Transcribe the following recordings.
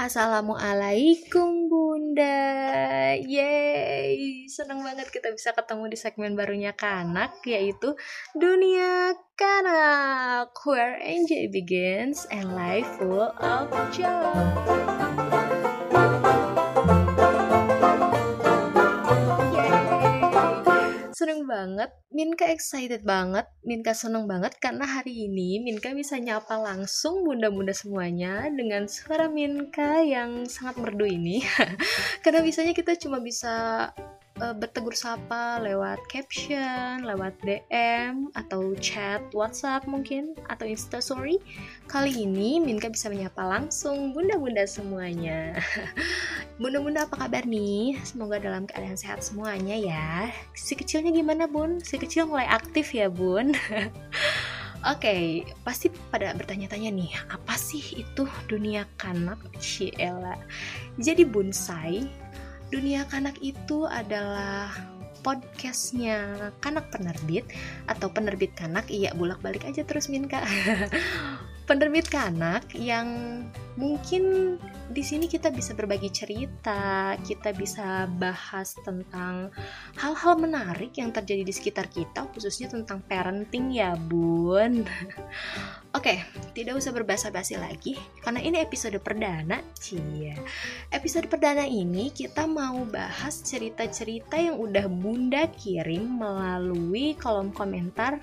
Assalamualaikum Bunda. Yeay. Seneng banget kita bisa ketemu di segmen barunya Kanak Yaitu Dunia Kanak Where enjoy begins and life full of joy seneng banget, Minka excited banget, Minka seneng banget karena hari ini Minka bisa nyapa langsung bunda-bunda semuanya dengan suara Minka yang sangat merdu ini. karena biasanya kita cuma bisa uh, bertegur sapa lewat caption, lewat DM atau chat WhatsApp mungkin atau Instastory. Kali ini Minka bisa menyapa langsung bunda-bunda semuanya. Bunda-bunda apa kabar nih? Semoga dalam keadaan sehat semuanya ya. Si kecilnya gimana bun? Si kecil mulai aktif ya bun? Oke, okay, pasti pada bertanya-tanya nih, apa sih itu dunia kanak? Ciela. Jadi bonsai Dunia Kanak itu adalah podcastnya Kanak Penerbit atau Penerbit Kanak. Iya bolak-balik aja terus Minka penerbit Kanak yang mungkin di sini kita bisa berbagi cerita, kita bisa bahas tentang hal-hal menarik yang terjadi di sekitar kita, khususnya tentang parenting ya bun. Oke, tidak usah berbasa-basi lagi, karena ini episode perdana, cia. Episode perdana ini kita mau bahas cerita-cerita yang udah bunda kirim melalui kolom komentar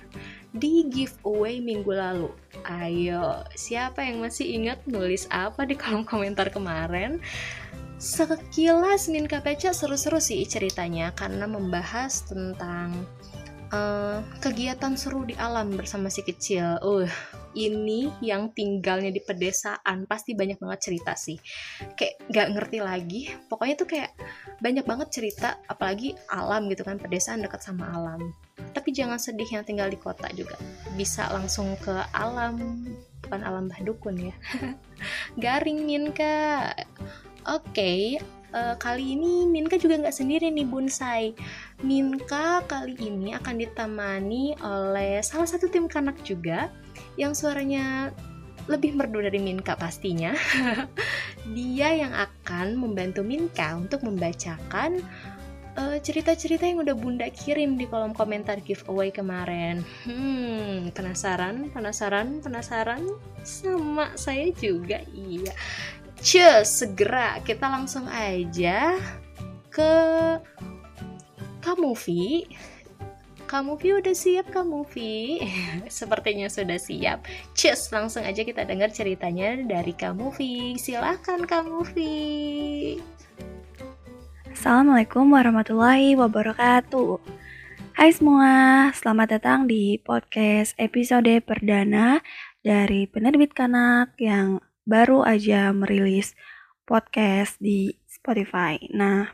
di giveaway minggu lalu. Ayo, siapa yang masih ingat nulis apa di kolom komentar kemarin? Sekilas Min KPC seru-seru sih ceritanya karena membahas tentang uh, kegiatan seru di alam bersama si kecil. Uh, ini yang tinggalnya di pedesaan pasti banyak banget cerita sih. Kayak gak ngerti lagi. Pokoknya tuh kayak banyak banget cerita, apalagi alam gitu kan, pedesaan dekat sama alam tapi jangan sedih yang tinggal di kota juga. Bisa langsung ke alam bukan alam bah dukun ya. Garing Minka. Oke okay, uh, eh, kali ini Minka juga nggak sendiri nih bonsai Minka kali ini akan ditemani oleh salah satu tim kanak juga yang suaranya lebih merdu dari Minka pastinya. Dia yang akan membantu Minka untuk membacakan cerita-cerita uh, yang udah bunda kirim di kolom komentar giveaway kemarin. Hmm, penasaran, penasaran, penasaran? Sama saya juga, iya. Cus, segera kita langsung aja ke kamu Vi. Kamu Vi udah siap kamu Vi? Sepertinya sudah siap. Cus, langsung aja kita dengar ceritanya dari kamu Vi. Silahkan kamu Vi. Assalamualaikum warahmatullahi wabarakatuh. Hai semua, selamat datang di podcast episode perdana dari penerbit Kanak yang baru aja merilis podcast di Spotify. Nah,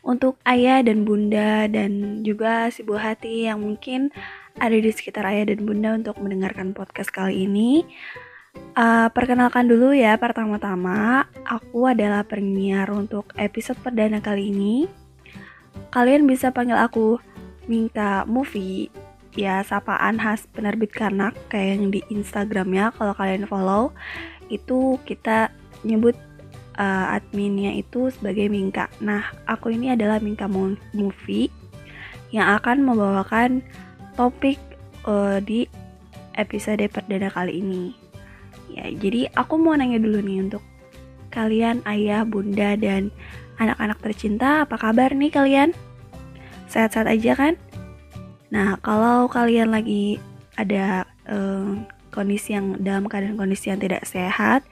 untuk ayah dan bunda dan juga si buah hati yang mungkin ada di sekitar ayah dan bunda untuk mendengarkan podcast kali ini, Uh, perkenalkan dulu ya, pertama-tama aku adalah penyiar untuk episode perdana kali ini. Kalian bisa panggil aku Minta Movie, ya sapaan khas penerbit kanak kayak yang di Instagramnya kalau kalian follow itu kita nyebut uh, adminnya itu sebagai Minka. Nah, aku ini adalah Minka Movie yang akan membawakan topik uh, di episode perdana kali ini. Ya, jadi aku mau nanya dulu nih untuk kalian ayah, bunda, dan anak-anak tercinta, apa kabar nih kalian? Sehat-sehat aja kan? Nah, kalau kalian lagi ada um, kondisi yang dalam keadaan kondisi yang tidak sehat,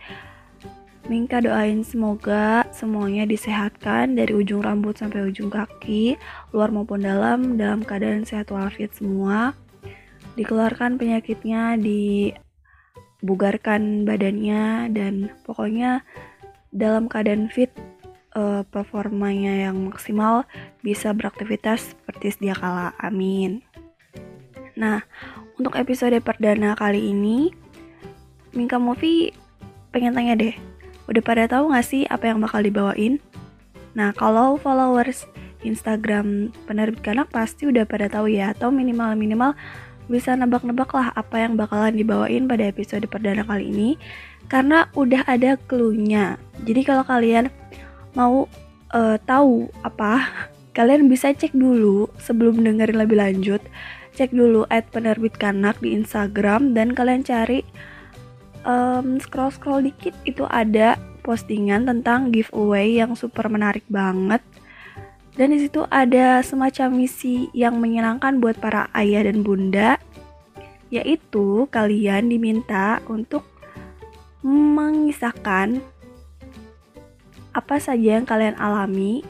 Minka doain semoga semuanya disehatkan dari ujung rambut sampai ujung kaki, luar maupun dalam, dalam keadaan sehat walafiat semua. Dikeluarkan penyakitnya, di bugarkan badannya dan pokoknya dalam keadaan fit uh, performanya yang maksimal bisa beraktivitas seperti sedia kala. Amin. Nah, untuk episode perdana kali ini Minka Movie pengen tanya deh, udah pada tahu gak sih apa yang bakal dibawain? Nah, kalau followers Instagram penerbit kanak pasti udah pada tahu ya, atau minimal-minimal bisa nebak-nebak lah apa yang bakalan dibawain pada episode perdana kali ini karena udah ada clue-nya. Jadi kalau kalian mau uh, tahu apa, kalian bisa cek dulu sebelum dengerin lebih lanjut. Cek dulu at penerbit kanak di Instagram dan kalian cari um, scroll scroll dikit itu ada postingan tentang giveaway yang super menarik banget dan di situ ada semacam misi yang menyenangkan buat para ayah dan bunda, yaitu kalian diminta untuk mengisahkan apa saja yang kalian alami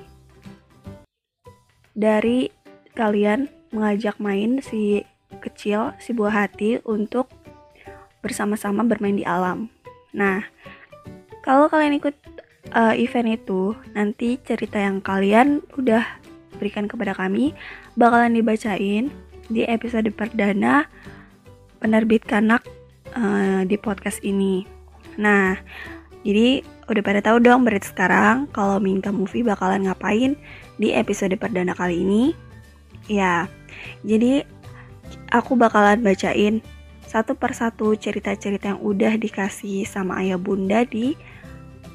dari kalian mengajak main si kecil, si buah hati untuk bersama-sama bermain di alam. Nah, kalau kalian ikut uh, event itu nanti cerita yang kalian udah berikan kepada kami bakalan dibacain di episode perdana penerbit kanak uh, di podcast ini. Nah, jadi udah pada tahu dong berarti sekarang kalau Minka Movie bakalan ngapain di episode perdana kali ini. Ya, jadi aku bakalan bacain satu persatu cerita-cerita yang udah dikasih sama ayah bunda di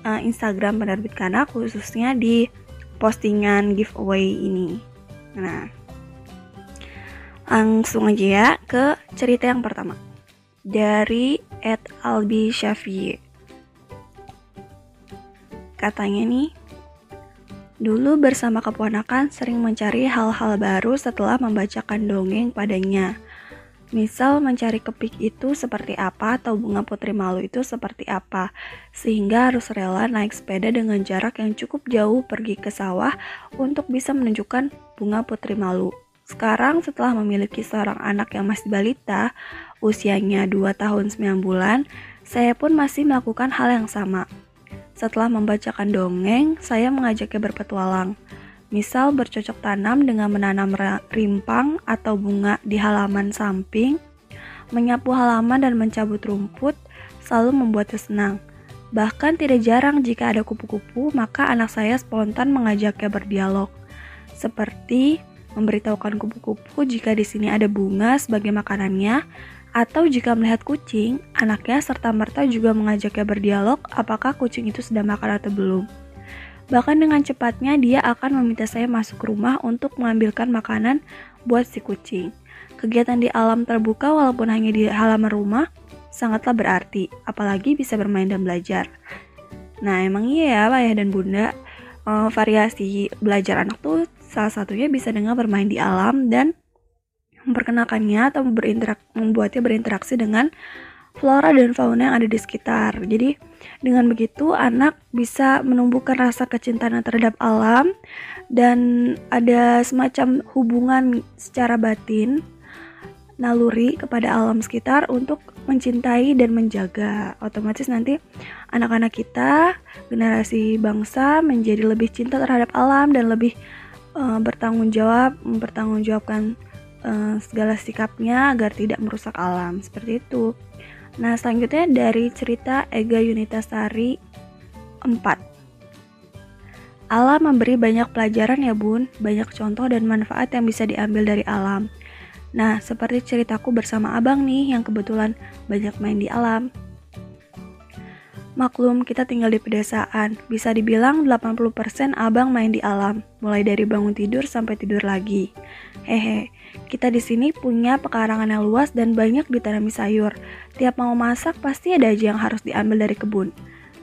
uh, Instagram penerbit Kanak khususnya di postingan giveaway ini. Nah, langsung aja ya ke cerita yang pertama dari Ed Albi Syafi. Katanya nih, dulu bersama keponakan sering mencari hal-hal baru setelah membacakan dongeng padanya. Misal mencari kepik itu seperti apa atau bunga putri malu itu seperti apa, sehingga harus rela naik sepeda dengan jarak yang cukup jauh pergi ke sawah untuk bisa menunjukkan bunga putri malu. Sekarang setelah memiliki seorang anak yang masih balita, usianya 2 tahun 9 bulan, saya pun masih melakukan hal yang sama. Setelah membacakan dongeng, saya mengajaknya berpetualang. Misal bercocok tanam dengan menanam rimpang atau bunga di halaman samping, menyapu halaman dan mencabut rumput selalu membuatnya senang. Bahkan tidak jarang jika ada kupu-kupu, maka anak saya spontan mengajaknya berdialog. Seperti memberitahukan kupu-kupu jika di sini ada bunga sebagai makanannya, atau jika melihat kucing, anaknya serta merta juga mengajaknya berdialog apakah kucing itu sudah makan atau belum. Bahkan dengan cepatnya dia akan meminta saya masuk rumah untuk mengambilkan makanan buat si kucing. Kegiatan di alam terbuka walaupun hanya di halaman rumah sangatlah berarti, apalagi bisa bermain dan belajar. Nah emang iya ya ayah dan bunda, uh, variasi belajar anak tuh salah satunya bisa dengan bermain di alam dan memperkenalkannya atau berinterak membuatnya berinteraksi dengan flora dan fauna yang ada di sekitar. Jadi dengan begitu anak bisa menumbuhkan rasa kecintaan terhadap alam dan ada semacam hubungan secara batin naluri kepada alam sekitar untuk mencintai dan menjaga. Otomatis nanti anak-anak kita, generasi bangsa menjadi lebih cinta terhadap alam dan lebih uh, bertanggung jawab, mempertanggungjawabkan uh, segala sikapnya agar tidak merusak alam. Seperti itu. Nah, selanjutnya dari cerita Ega Yunitasari 4. Alam memberi banyak pelajaran ya bun, banyak contoh dan manfaat yang bisa diambil dari alam. Nah, seperti ceritaku bersama abang nih yang kebetulan banyak main di alam. Maklum, kita tinggal di pedesaan. Bisa dibilang 80% abang main di alam, mulai dari bangun tidur sampai tidur lagi. Hehe, kita di sini punya pekarangan yang luas dan banyak ditanami sayur. Tiap mau masak pasti ada aja yang harus diambil dari kebun.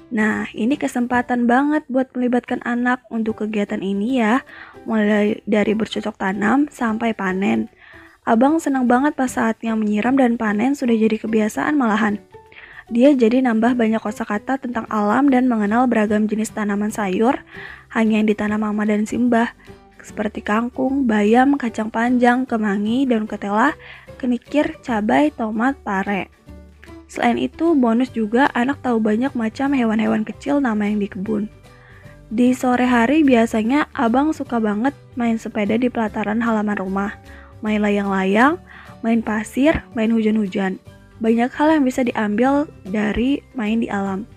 Nah, ini kesempatan banget buat melibatkan anak untuk kegiatan ini ya, mulai dari bercocok tanam sampai panen. Abang senang banget pas saatnya menyiram dan panen sudah jadi kebiasaan malahan. Dia jadi nambah banyak kosakata tentang alam dan mengenal beragam jenis tanaman sayur hanya yang ditanam mama dan simbah seperti kangkung, bayam, kacang panjang, kemangi, daun ketela, kenikir, cabai, tomat, pare. Selain itu, bonus juga anak tahu banyak macam hewan-hewan kecil nama yang di kebun. Di sore hari biasanya abang suka banget main sepeda di pelataran halaman rumah, main layang-layang, main pasir, main hujan-hujan. Banyak hal yang bisa diambil dari main di alam.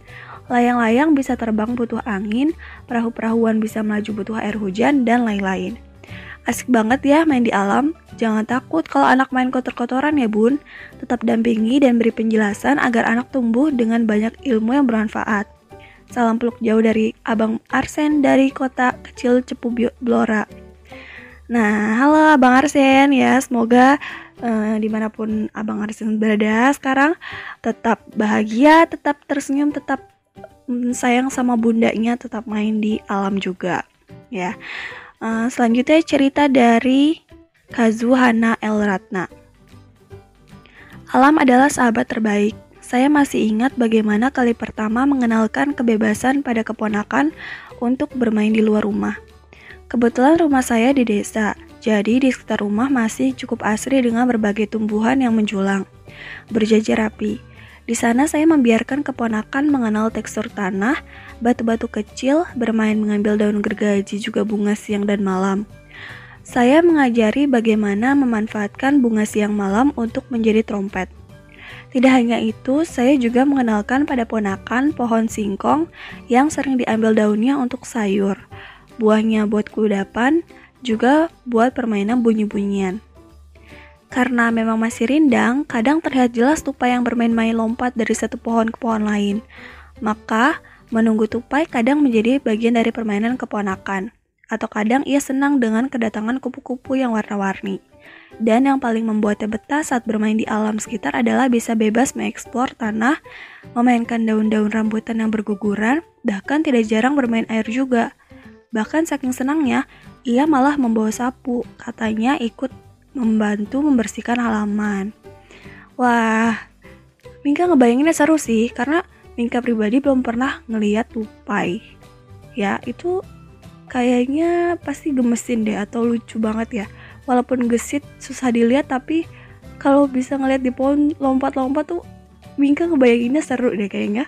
Layang-layang bisa terbang butuh angin, perahu-perahuan bisa melaju butuh air hujan, dan lain-lain. Asik banget ya main di alam. Jangan takut kalau anak main kotor-kotoran ya bun. Tetap dampingi dan beri penjelasan agar anak tumbuh dengan banyak ilmu yang bermanfaat. Salam peluk jauh dari Abang Arsen dari kota kecil Cepu Blora. Nah, halo Abang Arsen ya, semoga uh, di mana pun Abang Arsen berada sekarang tetap bahagia, tetap tersenyum, tetap mm, sayang sama bundanya, tetap main di alam juga ya. Uh, selanjutnya cerita dari Kazuhana El Ratna. Alam adalah sahabat terbaik. Saya masih ingat bagaimana kali pertama mengenalkan kebebasan pada keponakan untuk bermain di luar rumah. Kebetulan rumah saya di desa, jadi di sekitar rumah masih cukup asri dengan berbagai tumbuhan yang menjulang, berjajar rapi. Di sana saya membiarkan keponakan mengenal tekstur tanah, batu-batu kecil, bermain mengambil daun gergaji juga bunga siang dan malam. Saya mengajari bagaimana memanfaatkan bunga siang malam untuk menjadi trompet. Tidak hanya itu, saya juga mengenalkan pada ponakan pohon singkong yang sering diambil daunnya untuk sayur, buahnya buat kudapan, juga buat permainan bunyi-bunyian. Karena memang masih rindang, kadang terlihat jelas tupai yang bermain-main lompat dari satu pohon ke pohon lain. Maka, menunggu tupai kadang menjadi bagian dari permainan keponakan. Atau kadang ia senang dengan kedatangan kupu-kupu yang warna-warni. Dan yang paling membuatnya betah saat bermain di alam sekitar adalah bisa bebas mengeksplor tanah, memainkan daun-daun rambutan yang berguguran, bahkan tidak jarang bermain air juga. Bahkan saking senangnya, ia malah membawa sapu, katanya ikut membantu membersihkan halaman. Wah, Mingka ngebayanginnya seru sih, karena Mingka pribadi belum pernah ngeliat tupai. Ya, itu kayaknya pasti gemesin deh atau lucu banget ya. Walaupun gesit, susah dilihat, tapi kalau bisa ngeliat di pohon lompat-lompat tuh Mingka ngebayanginnya seru deh kayaknya.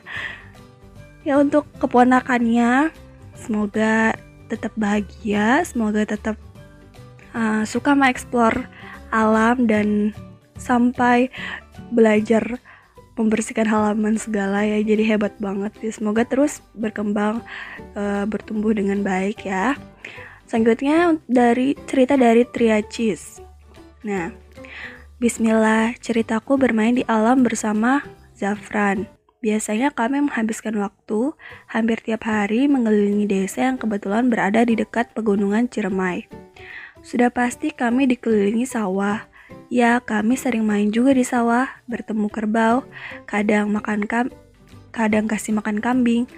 Ya untuk keponakannya, semoga tetap bahagia, semoga tetap uh, suka mengeksplor alam dan sampai belajar membersihkan halaman segala ya. Jadi hebat banget ya semoga terus berkembang uh, bertumbuh dengan baik ya. Selanjutnya dari cerita dari Triacis nah Bismillah ceritaku bermain di alam bersama Zafran Biasanya kami menghabiskan waktu hampir tiap hari mengelilingi desa yang kebetulan berada di dekat pegunungan Ciremai. Sudah pasti kami dikelilingi sawah. Ya, kami sering main juga di sawah, bertemu kerbau, kadang makan kam kadang kasih makan kambing.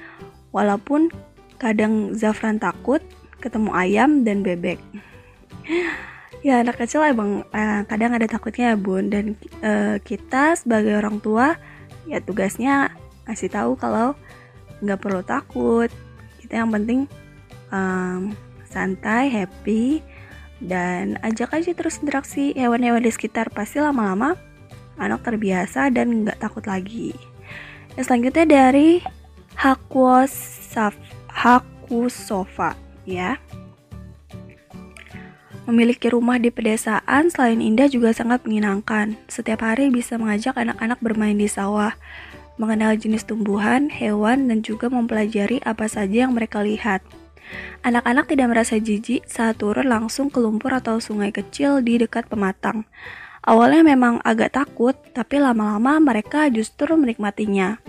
Walaupun kadang Zafran takut ketemu ayam dan bebek. ya anak kecil emang eh, kadang ada takutnya ya bun dan eh, kita sebagai orang tua ya tugasnya ngasih tahu kalau nggak perlu takut kita yang penting um, santai happy dan ajak aja terus interaksi hewan-hewan di sekitar pasti lama-lama anak terbiasa dan nggak takut lagi. Yang selanjutnya dari Hakusaf Hakusofa ya. Memiliki rumah di pedesaan selain indah juga sangat menyenangkan. Setiap hari bisa mengajak anak-anak bermain di sawah, mengenal jenis tumbuhan, hewan, dan juga mempelajari apa saja yang mereka lihat. Anak-anak tidak merasa jijik saat turun langsung ke lumpur atau sungai kecil di dekat pematang. Awalnya memang agak takut, tapi lama-lama mereka justru menikmatinya.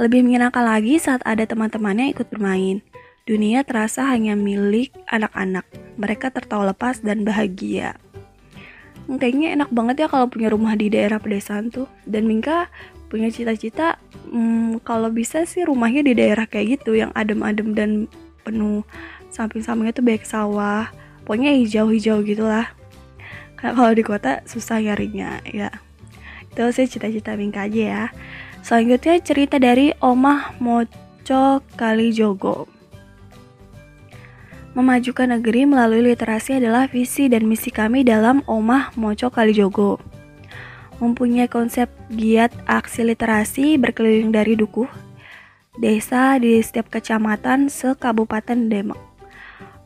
Lebih menyenangkan lagi saat ada teman-temannya ikut bermain. Dunia terasa hanya milik anak-anak. Mereka tertawa lepas dan bahagia. Kayaknya enak banget ya kalau punya rumah di daerah pedesaan tuh. Dan Mingka punya cita-cita hmm, kalau bisa sih rumahnya di daerah kayak gitu yang adem-adem dan penuh samping-sampingnya tuh banyak sawah pokoknya hijau-hijau gitulah karena kalau di kota susah nyarinya ya itu sih cita-cita Bingka aja ya selanjutnya cerita dari Omah Moco Kalijogo Memajukan negeri melalui literasi adalah visi dan misi kami dalam Omah Moco Kalijogo. Mempunyai konsep giat aksi literasi berkeliling dari dukuh, desa di setiap kecamatan se-Kabupaten Demak.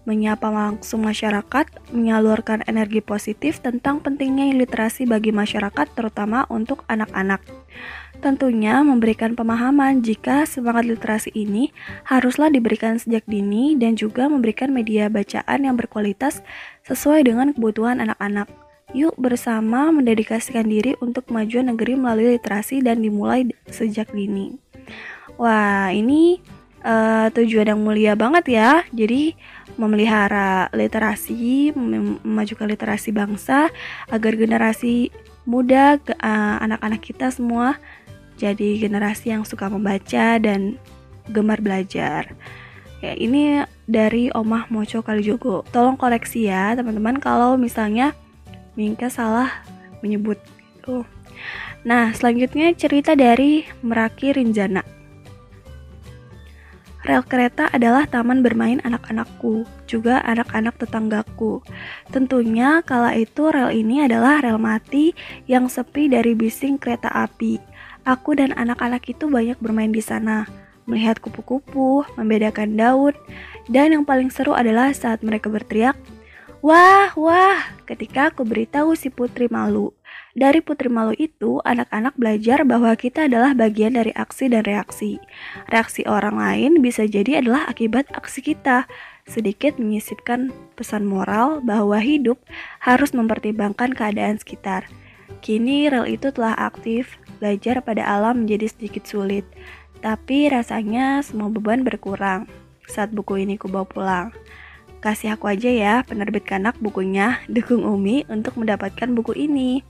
Menyapa langsung masyarakat, menyalurkan energi positif tentang pentingnya literasi bagi masyarakat terutama untuk anak-anak. Tentunya memberikan pemahaman jika semangat literasi ini haruslah diberikan sejak dini dan juga memberikan media bacaan yang berkualitas sesuai dengan kebutuhan anak-anak. Yuk bersama mendedikasikan diri untuk kemajuan negeri melalui literasi dan dimulai sejak dini. Wah, ini uh, tujuan yang mulia banget ya. Jadi memelihara literasi, memajukan literasi bangsa agar generasi muda uh, anak-anak kita semua jadi generasi yang suka membaca dan gemar belajar. Ya, ini dari Omah Moco Kalijogo. Tolong koreksi ya, teman-teman kalau misalnya Mingka salah menyebut itu. Nah, selanjutnya cerita dari Meraki Rinjana. Rel kereta adalah taman bermain anak-anakku, juga anak-anak tetanggaku. Tentunya kala itu rel ini adalah rel mati yang sepi dari bising kereta api. Aku dan anak-anak itu banyak bermain di sana, melihat kupu-kupu, membedakan daun, dan yang paling seru adalah saat mereka berteriak, Wah, wah, ketika aku beritahu si putri malu. Dari Putri Malu itu, anak-anak belajar bahwa kita adalah bagian dari aksi dan reaksi. Reaksi orang lain bisa jadi adalah akibat aksi kita. Sedikit menyisipkan pesan moral bahwa hidup harus mempertimbangkan keadaan sekitar. Kini rel itu telah aktif, belajar pada alam menjadi sedikit sulit. Tapi rasanya semua beban berkurang saat buku ini kubawa pulang. Kasih aku aja ya penerbit kanak bukunya, dukung Umi untuk mendapatkan buku ini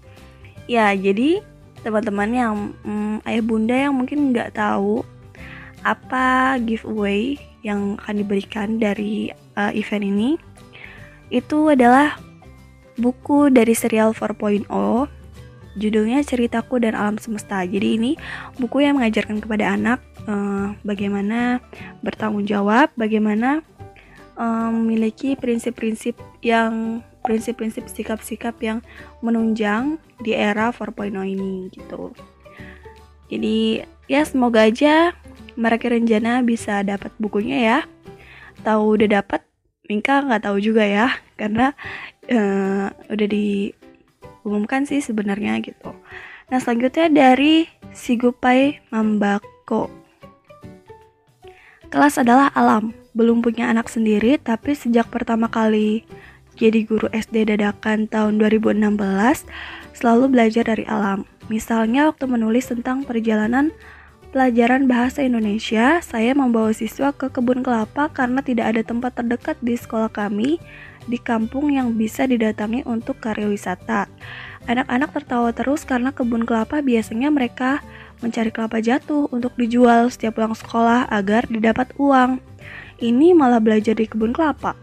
ya jadi teman-teman yang hmm, ayah bunda yang mungkin nggak tahu apa giveaway yang akan diberikan dari uh, event ini itu adalah buku dari serial 4.0 judulnya ceritaku dan alam semesta jadi ini buku yang mengajarkan kepada anak uh, bagaimana bertanggung jawab bagaimana uh, memiliki prinsip-prinsip yang prinsip-prinsip sikap-sikap yang menunjang di era 4.0 ini gitu. Jadi ya semoga aja mereka rencana bisa dapat bukunya ya. Tahu udah dapat, Minka nggak tahu juga ya karena uh, udah diumumkan sih sebenarnya gitu. Nah selanjutnya dari Sigupai Mambako. Kelas adalah alam, belum punya anak sendiri tapi sejak pertama kali jadi guru SD dadakan tahun 2016, selalu belajar dari alam. Misalnya waktu menulis tentang perjalanan pelajaran bahasa Indonesia, saya membawa siswa ke kebun kelapa karena tidak ada tempat terdekat di sekolah kami di kampung yang bisa didatangi untuk karya wisata. Anak-anak tertawa terus karena kebun kelapa biasanya mereka mencari kelapa jatuh untuk dijual setiap pulang sekolah agar didapat uang. Ini malah belajar di kebun kelapa.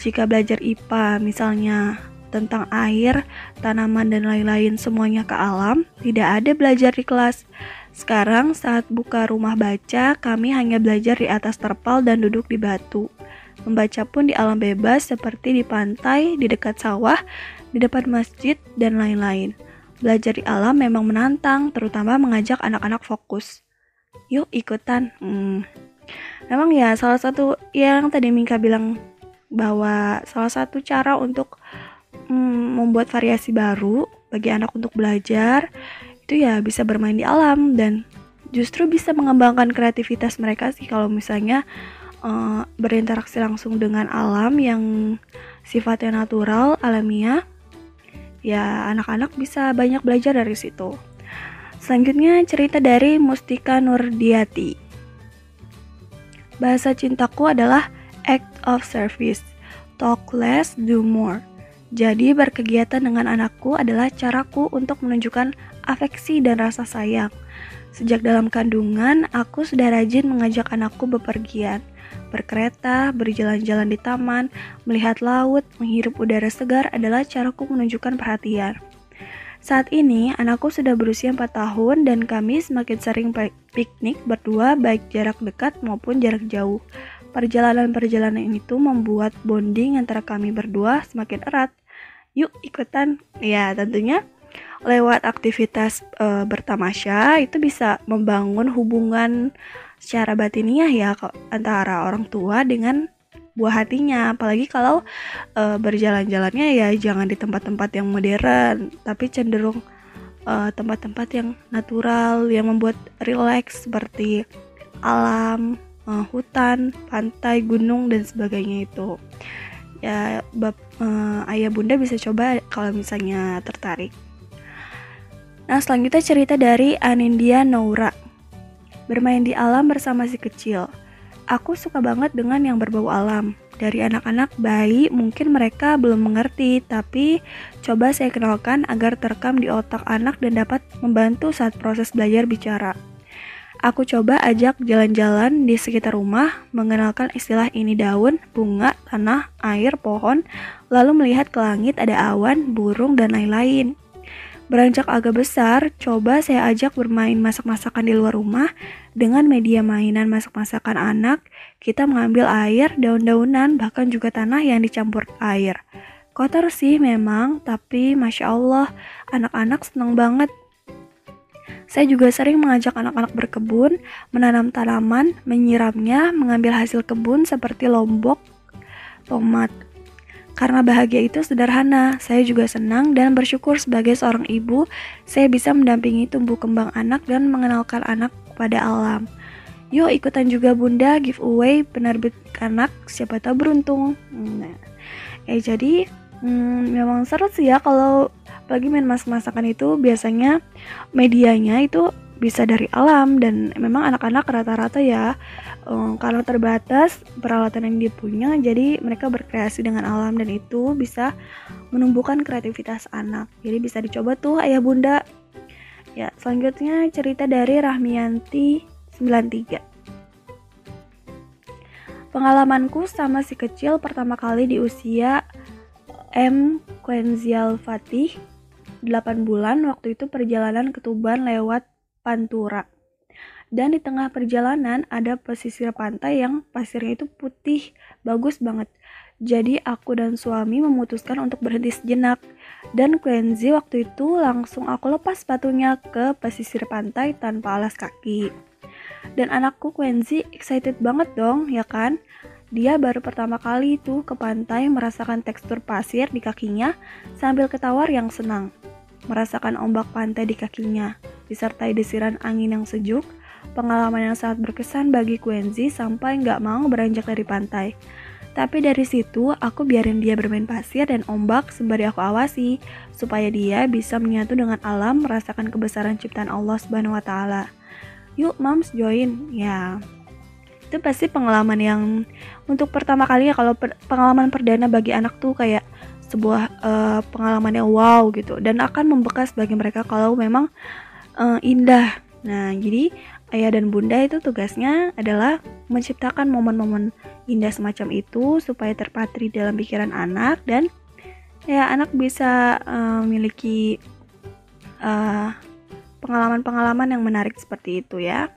Jika belajar IPA misalnya tentang air, tanaman dan lain-lain semuanya ke alam, tidak ada belajar di kelas. Sekarang saat buka rumah baca, kami hanya belajar di atas terpal dan duduk di batu. Membaca pun di alam bebas seperti di pantai, di dekat sawah, di depan masjid, dan lain-lain. Belajar di alam memang menantang, terutama mengajak anak-anak fokus. Yuk ikutan. Hmm. Memang ya salah satu yang tadi Mingka bilang bahwa salah satu cara untuk mm, membuat variasi baru bagi anak untuk belajar itu ya bisa bermain di alam dan justru bisa mengembangkan kreativitas mereka sih kalau misalnya uh, berinteraksi langsung dengan alam yang sifatnya natural alamiah ya anak-anak bisa banyak belajar dari situ selanjutnya cerita dari Mustika Nurdiati bahasa cintaku adalah act of service. Talk less, do more. Jadi berkegiatan dengan anakku adalah caraku untuk menunjukkan afeksi dan rasa sayang. Sejak dalam kandungan, aku sudah rajin mengajak anakku bepergian, berkereta, berjalan-jalan di taman, melihat laut, menghirup udara segar adalah caraku menunjukkan perhatian. Saat ini, anakku sudah berusia 4 tahun dan kami semakin sering piknik berdua baik jarak dekat maupun jarak jauh. Perjalanan-perjalanan itu membuat bonding antara kami berdua semakin erat. Yuk ikutan. Ya, tentunya lewat aktivitas e, bertamasya itu bisa membangun hubungan secara batiniah ya antara orang tua dengan buah hatinya. Apalagi kalau e, berjalan-jalannya ya jangan di tempat-tempat yang modern, tapi cenderung tempat-tempat yang natural yang membuat relax seperti alam uh, hutan, pantai, gunung dan sebagainya itu. Ya, bab, uh, ayah bunda bisa coba kalau misalnya tertarik. Nah, selanjutnya cerita dari Anindya Noura. Bermain di alam bersama si kecil. aku suka banget dengan yang berbau alam. Dari anak-anak bayi mungkin mereka belum mengerti, tapi coba saya kenalkan agar terekam di otak anak dan dapat membantu saat proses belajar bicara. Aku coba ajak jalan-jalan di sekitar rumah, mengenalkan istilah ini daun, bunga, tanah, air, pohon, lalu melihat ke langit ada awan, burung, dan lain-lain. Beranjak agak besar, coba saya ajak bermain masak-masakan di luar rumah dengan media mainan masak-masakan anak. Kita mengambil air, daun-daunan, bahkan juga tanah yang dicampur air. Kotor sih memang, tapi masya Allah, anak-anak senang banget saya juga sering mengajak anak-anak berkebun, menanam tanaman, menyiramnya, mengambil hasil kebun seperti lombok, tomat. Karena bahagia itu sederhana, saya juga senang dan bersyukur sebagai seorang ibu, saya bisa mendampingi tumbuh kembang anak dan mengenalkan anak kepada alam. Yuk ikutan juga bunda giveaway penerbit anak, siapa tahu beruntung. Nah, eh jadi hmm, memang seru sih ya kalau apalagi main masak-masakan itu biasanya medianya itu bisa dari alam dan memang anak-anak rata-rata ya um, karena terbatas peralatan yang dia punya jadi mereka berkreasi dengan alam dan itu bisa menumbuhkan kreativitas anak. Jadi bisa dicoba tuh ayah bunda. Ya selanjutnya cerita dari Rahmianti 93 pengalamanku sama si kecil pertama kali di usia M. Quenzial Fatih 8 bulan waktu itu perjalanan ke Tuban lewat Pantura. Dan di tengah perjalanan ada pesisir pantai yang pasirnya itu putih, bagus banget. Jadi aku dan suami memutuskan untuk berhenti sejenak. Dan Quenzi waktu itu langsung aku lepas sepatunya ke pesisir pantai tanpa alas kaki. Dan anakku Quenzi excited banget dong, ya kan? Dia baru pertama kali itu ke pantai merasakan tekstur pasir di kakinya sambil ketawar yang senang merasakan ombak pantai di kakinya, disertai desiran angin yang sejuk, pengalaman yang sangat berkesan bagi Quenzi sampai nggak mau beranjak dari pantai. Tapi dari situ, aku biarin dia bermain pasir dan ombak sembari aku awasi, supaya dia bisa menyatu dengan alam, merasakan kebesaran ciptaan Allah Subhanahu wa Ta'ala. Yuk, moms join, ya. Itu pasti pengalaman yang untuk pertama kalinya kalau per, pengalaman perdana bagi anak tuh kayak sebuah uh, pengalaman yang wow gitu dan akan membekas bagi mereka kalau memang uh, indah. Nah, jadi ayah dan bunda itu tugasnya adalah menciptakan momen-momen indah semacam itu supaya terpatri dalam pikiran anak dan ya anak bisa uh, memiliki pengalaman-pengalaman uh, yang menarik seperti itu ya.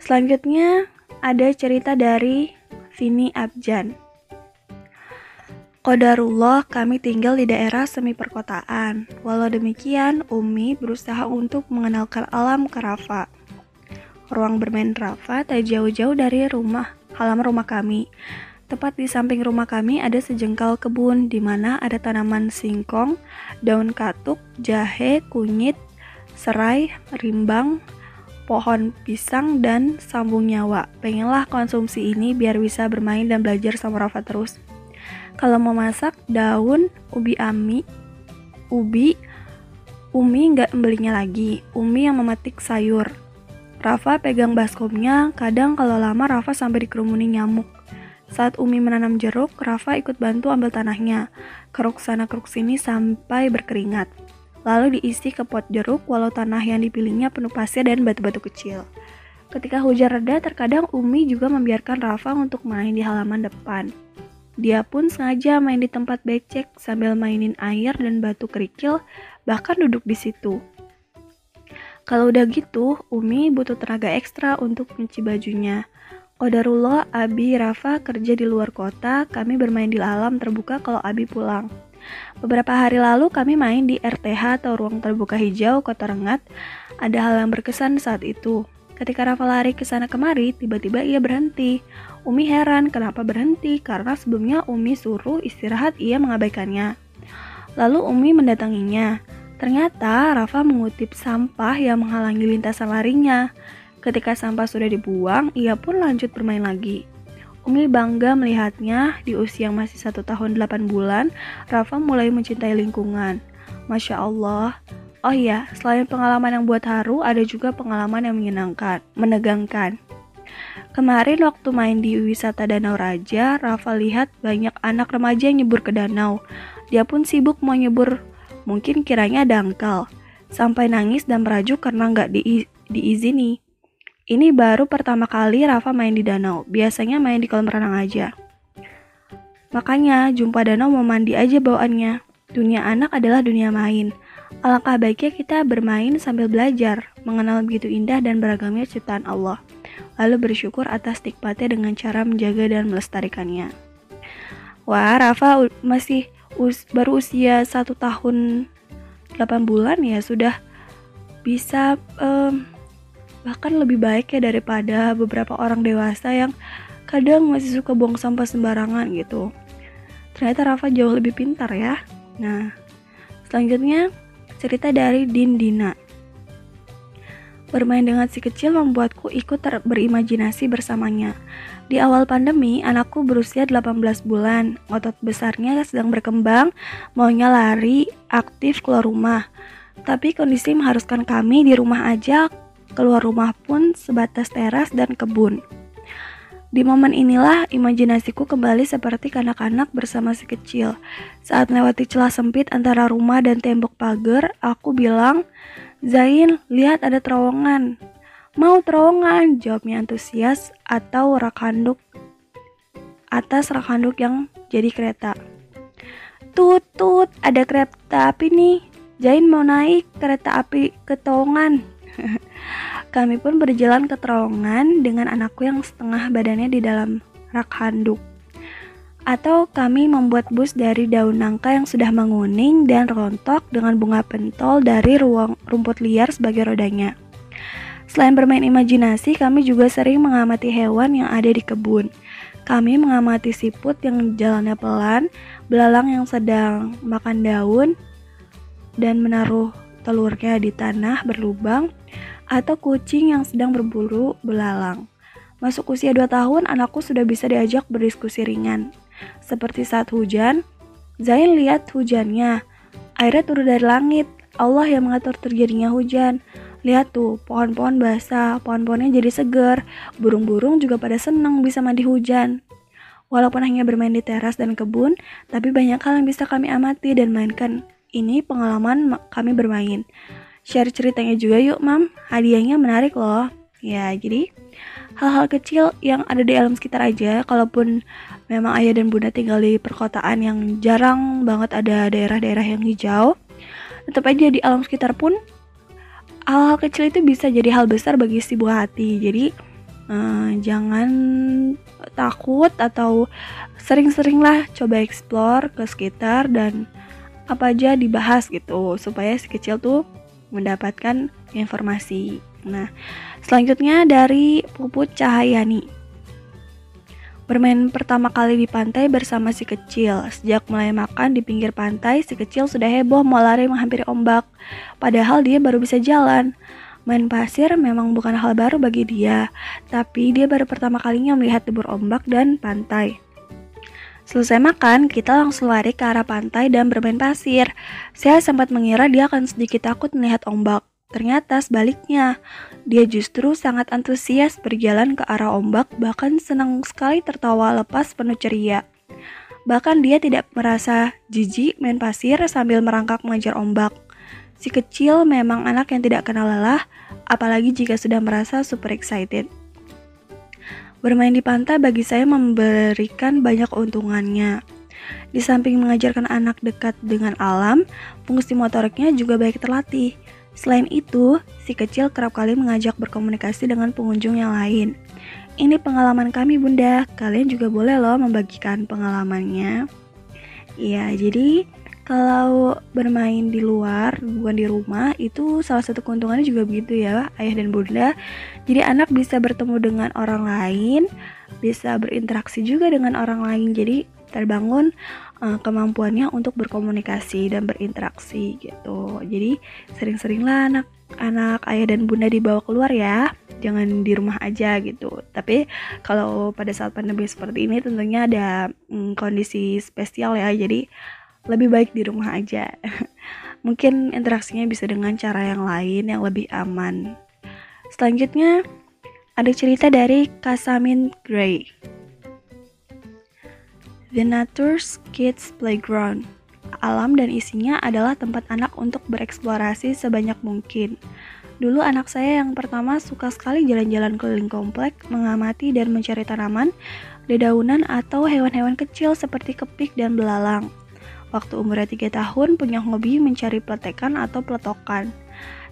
Selanjutnya ada cerita dari Vini Abjan. Kodarullah, kami tinggal di daerah semi perkotaan. Walau demikian, Umi berusaha untuk mengenalkan alam ke Rafa. Ruang bermain Rafa tak jauh-jauh dari rumah, halaman rumah kami. Tepat di samping rumah kami ada sejengkal kebun di mana ada tanaman singkong, daun katuk, jahe, kunyit, serai, rimbang, pohon pisang, dan sambung nyawa. Pengenlah konsumsi ini biar bisa bermain dan belajar sama Rafa terus. Kalau mau masak daun ubi ami, ubi, Umi nggak belinya lagi. Umi yang memetik sayur. Rafa pegang baskomnya, kadang kalau lama Rafa sampai dikerumuni nyamuk. Saat Umi menanam jeruk, Rafa ikut bantu ambil tanahnya. Keruk sana keruk sini sampai berkeringat. Lalu diisi ke pot jeruk walau tanah yang dipilihnya penuh pasir dan batu-batu kecil. Ketika hujan reda, terkadang Umi juga membiarkan Rafa untuk main di halaman depan. Dia pun sengaja main di tempat becek sambil mainin air dan batu kerikil, bahkan duduk di situ. Kalau udah gitu, Umi butuh tenaga ekstra untuk nyuci bajunya. Qadarullah, Abi, Rafa kerja di luar kota, kami bermain di alam terbuka kalau Abi pulang. Beberapa hari lalu kami main di RTH atau ruang terbuka hijau Kota Rengat. Ada hal yang berkesan saat itu. Ketika Rafa lari ke sana kemari, tiba-tiba ia berhenti. Umi heran kenapa berhenti karena sebelumnya Umi suruh istirahat ia mengabaikannya. Lalu Umi mendatanginya. Ternyata Rafa mengutip sampah yang menghalangi lintasan larinya. Ketika sampah sudah dibuang, ia pun lanjut bermain lagi. Umi bangga melihatnya di usia masih satu tahun 8 bulan, Rafa mulai mencintai lingkungan. Masya Allah, Oh iya, selain pengalaman yang buat haru, ada juga pengalaman yang menyenangkan, menegangkan. Kemarin waktu main di wisata Danau Raja, Rafa lihat banyak anak remaja yang nyebur ke danau. Dia pun sibuk mau nyebur, mungkin kiranya dangkal. Sampai nangis dan merajuk karena nggak di diizini. Ini baru pertama kali Rafa main di danau, biasanya main di kolam renang aja. Makanya, jumpa danau mau mandi aja bawaannya. Dunia anak adalah dunia main. Alangkah baiknya kita bermain sambil belajar, mengenal begitu indah dan beragamnya ciptaan Allah lalu bersyukur atas nikmatnya dengan cara menjaga dan melestarikannya. Wah, Rafa masih us baru usia satu tahun 8 bulan ya sudah bisa um, bahkan lebih baik ya daripada beberapa orang dewasa yang kadang masih suka buang sampah sembarangan gitu. Ternyata Rafa jauh lebih pintar ya. Nah, selanjutnya cerita dari Din Dina. Bermain dengan si kecil membuatku ikut berimajinasi bersamanya. Di awal pandemi, anakku berusia 18 bulan. Otot besarnya sedang berkembang, maunya lari, aktif keluar rumah. Tapi kondisi mengharuskan kami di rumah aja, keluar rumah pun sebatas teras dan kebun. Di momen inilah imajinasiku kembali seperti kanak-kanak bersama si kecil. Saat melewati celah sempit antara rumah dan tembok pagar, aku bilang, Zain, lihat ada terowongan. Mau terowongan? Jawabnya antusias atau rak handuk atas rak handuk yang jadi kereta. Tutut, ada kereta api nih. Zain mau naik kereta api ke terowongan. Kami pun berjalan ke terowongan dengan anakku yang setengah badannya di dalam rak handuk atau kami membuat bus dari daun nangka yang sudah menguning dan rontok dengan bunga pentol dari ruang rumput liar sebagai rodanya. Selain bermain imajinasi, kami juga sering mengamati hewan yang ada di kebun. Kami mengamati siput yang jalannya pelan, belalang yang sedang makan daun, dan menaruh telurnya di tanah berlubang, atau kucing yang sedang berburu belalang. Masuk usia 2 tahun, anakku sudah bisa diajak berdiskusi ringan. Seperti saat hujan, Zain lihat hujannya. Airnya turun dari langit. Allah yang mengatur terjadinya hujan. Lihat tuh, pohon-pohon basah, pohon-pohonnya jadi segar. Burung-burung juga pada senang bisa mandi hujan. Walaupun hanya bermain di teras dan kebun, tapi banyak hal yang bisa kami amati dan mainkan. Ini pengalaman kami bermain. Share ceritanya juga yuk, Mam. Hadiahnya menarik loh. Ya, jadi hal-hal kecil yang ada di alam sekitar aja, kalaupun memang ayah dan bunda tinggal di perkotaan yang jarang banget ada daerah-daerah yang hijau tetap aja di alam sekitar pun hal-hal kecil itu bisa jadi hal besar bagi si buah hati jadi uh, jangan takut atau sering-seringlah coba explore ke sekitar dan apa aja dibahas gitu supaya si kecil tuh mendapatkan informasi. Nah, selanjutnya dari Puput Cahayani. Bermain pertama kali di pantai bersama si kecil. Sejak mulai makan di pinggir pantai, si kecil sudah heboh mau lari menghampiri ombak. Padahal dia baru bisa jalan. Main pasir memang bukan hal baru bagi dia, tapi dia baru pertama kalinya melihat debur ombak dan pantai. Selesai makan, kita langsung lari ke arah pantai dan bermain pasir. Saya sempat mengira dia akan sedikit takut melihat ombak. Ternyata sebaliknya, dia justru sangat antusias berjalan ke arah ombak, bahkan senang sekali tertawa lepas penuh ceria. Bahkan dia tidak merasa jijik main pasir sambil merangkak mengejar ombak. Si kecil memang anak yang tidak kenal lelah, apalagi jika sudah merasa super excited. Bermain di pantai bagi saya memberikan banyak keuntungannya. Di samping mengajarkan anak dekat dengan alam, fungsi motoriknya juga baik terlatih. Selain itu, si kecil kerap kali mengajak berkomunikasi dengan pengunjung yang lain. Ini pengalaman kami bunda, kalian juga boleh loh membagikan pengalamannya. Ya, jadi kalau bermain di luar, bukan di rumah, itu salah satu keuntungannya juga begitu ya, ayah dan bunda. Jadi anak bisa bertemu dengan orang lain, bisa berinteraksi juga dengan orang lain. Jadi terbangun uh, kemampuannya untuk berkomunikasi dan berinteraksi gitu. Jadi sering-seringlah anak-anak ayah dan bunda dibawa keluar ya, jangan di rumah aja gitu. Tapi kalau pada saat pandemi seperti ini tentunya ada um, kondisi spesial ya, jadi lebih baik di rumah aja. Mungkin interaksinya bisa dengan cara yang lain yang lebih aman. Selanjutnya ada cerita dari Kasamin Gray. The Nature's Kids Playground. Alam dan isinya adalah tempat anak untuk bereksplorasi sebanyak mungkin. Dulu anak saya yang pertama suka sekali jalan-jalan keliling komplek, mengamati dan mencari tanaman, dedaunan atau hewan-hewan kecil seperti kepik dan belalang. Waktu umurnya 3 tahun punya hobi mencari peletekan atau peletokan.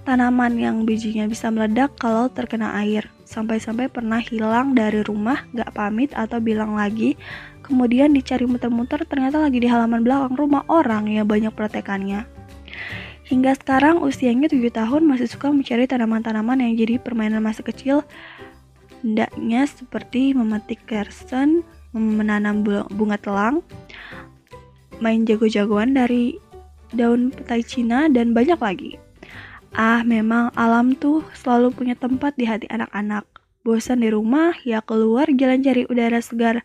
Tanaman yang bijinya bisa meledak kalau terkena air. Sampai-sampai pernah hilang dari rumah, gak pamit atau bilang lagi. Kemudian dicari muter-muter ternyata lagi di halaman belakang rumah orang yang banyak peletekannya. Hingga sekarang usianya 7 tahun masih suka mencari tanaman-tanaman yang jadi permainan masa kecil. Hendaknya seperti memetik kersen, menanam bunga telang, main jago-jagoan dari daun petai Cina, dan banyak lagi. Ah, memang alam tuh selalu punya tempat di hati anak-anak. Bosan di rumah, ya keluar jalan cari udara segar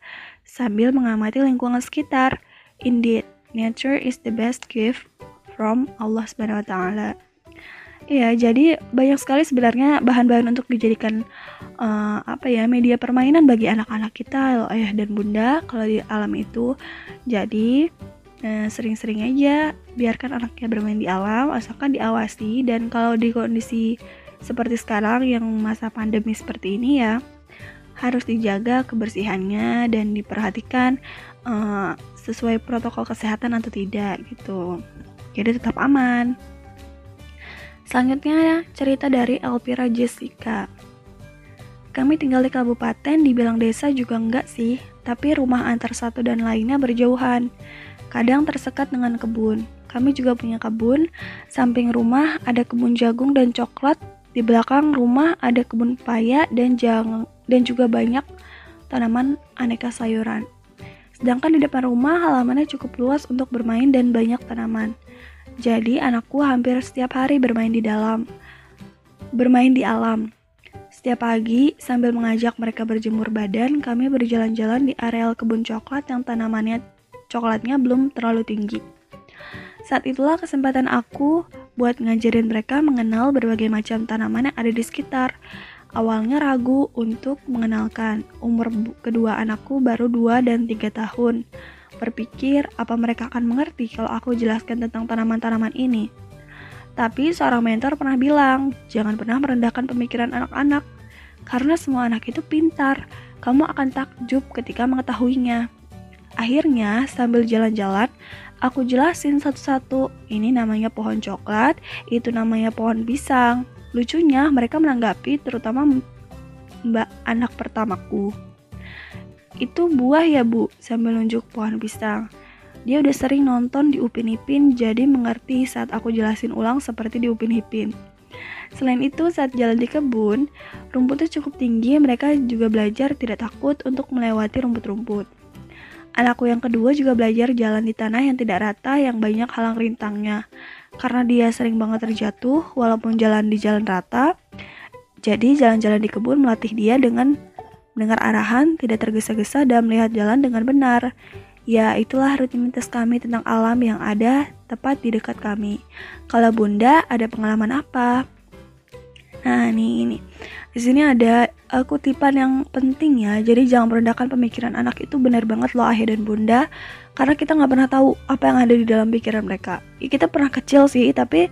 sambil mengamati lingkungan sekitar. Indeed, nature is the best gift from Allah Subhanahu wa taala. Ya, jadi banyak sekali sebenarnya bahan-bahan untuk dijadikan uh, apa ya media permainan bagi anak-anak kita, ayah dan bunda kalau di alam itu. Jadi Nah, sering-sering aja biarkan anaknya bermain di alam, asalkan diawasi. Dan kalau di kondisi seperti sekarang yang masa pandemi seperti ini ya, harus dijaga kebersihannya dan diperhatikan uh, sesuai protokol kesehatan atau tidak gitu. Jadi tetap aman. Selanjutnya cerita dari Elvira Jessica. Kami tinggal di kabupaten, dibilang desa juga enggak sih, tapi rumah antar satu dan lainnya berjauhan kadang tersekat dengan kebun. Kami juga punya kebun, samping rumah ada kebun jagung dan coklat, di belakang rumah ada kebun paya dan jang dan juga banyak tanaman aneka sayuran. Sedangkan di depan rumah halamannya cukup luas untuk bermain dan banyak tanaman. Jadi anakku hampir setiap hari bermain di dalam, bermain di alam. Setiap pagi, sambil mengajak mereka berjemur badan, kami berjalan-jalan di areal kebun coklat yang tanamannya coklatnya belum terlalu tinggi. Saat itulah kesempatan aku buat ngajarin mereka mengenal berbagai macam tanaman yang ada di sekitar. Awalnya ragu untuk mengenalkan. Umur kedua anakku baru 2 dan 3 tahun. Berpikir apa mereka akan mengerti kalau aku jelaskan tentang tanaman-tanaman ini. Tapi seorang mentor pernah bilang, jangan pernah merendahkan pemikiran anak-anak. Karena semua anak itu pintar, kamu akan takjub ketika mengetahuinya. Akhirnya, sambil jalan-jalan, aku jelasin satu-satu. Ini namanya pohon coklat, itu namanya pohon pisang. Lucunya, mereka menanggapi terutama mbak anak pertamaku. Itu buah ya bu, sambil nunjuk pohon pisang. Dia udah sering nonton di Upin Ipin, jadi mengerti saat aku jelasin ulang seperti di Upin Ipin. Selain itu, saat jalan di kebun, rumputnya cukup tinggi, mereka juga belajar tidak takut untuk melewati rumput-rumput. Anakku yang kedua juga belajar jalan di tanah yang tidak rata yang banyak halang rintangnya. Karena dia sering banget terjatuh walaupun jalan di jalan rata. Jadi jalan-jalan di kebun melatih dia dengan mendengar arahan, tidak tergesa-gesa dan melihat jalan dengan benar. Ya, itulah rutinitas kami tentang alam yang ada tepat di dekat kami. Kalau Bunda ada pengalaman apa? Nah, ini ini. Di sini ada uh, kutipan yang penting ya. Jadi jangan merendahkan pemikiran anak itu benar banget loh ayah dan bunda. Karena kita nggak pernah tahu apa yang ada di dalam pikiran mereka. Ya, kita pernah kecil sih, tapi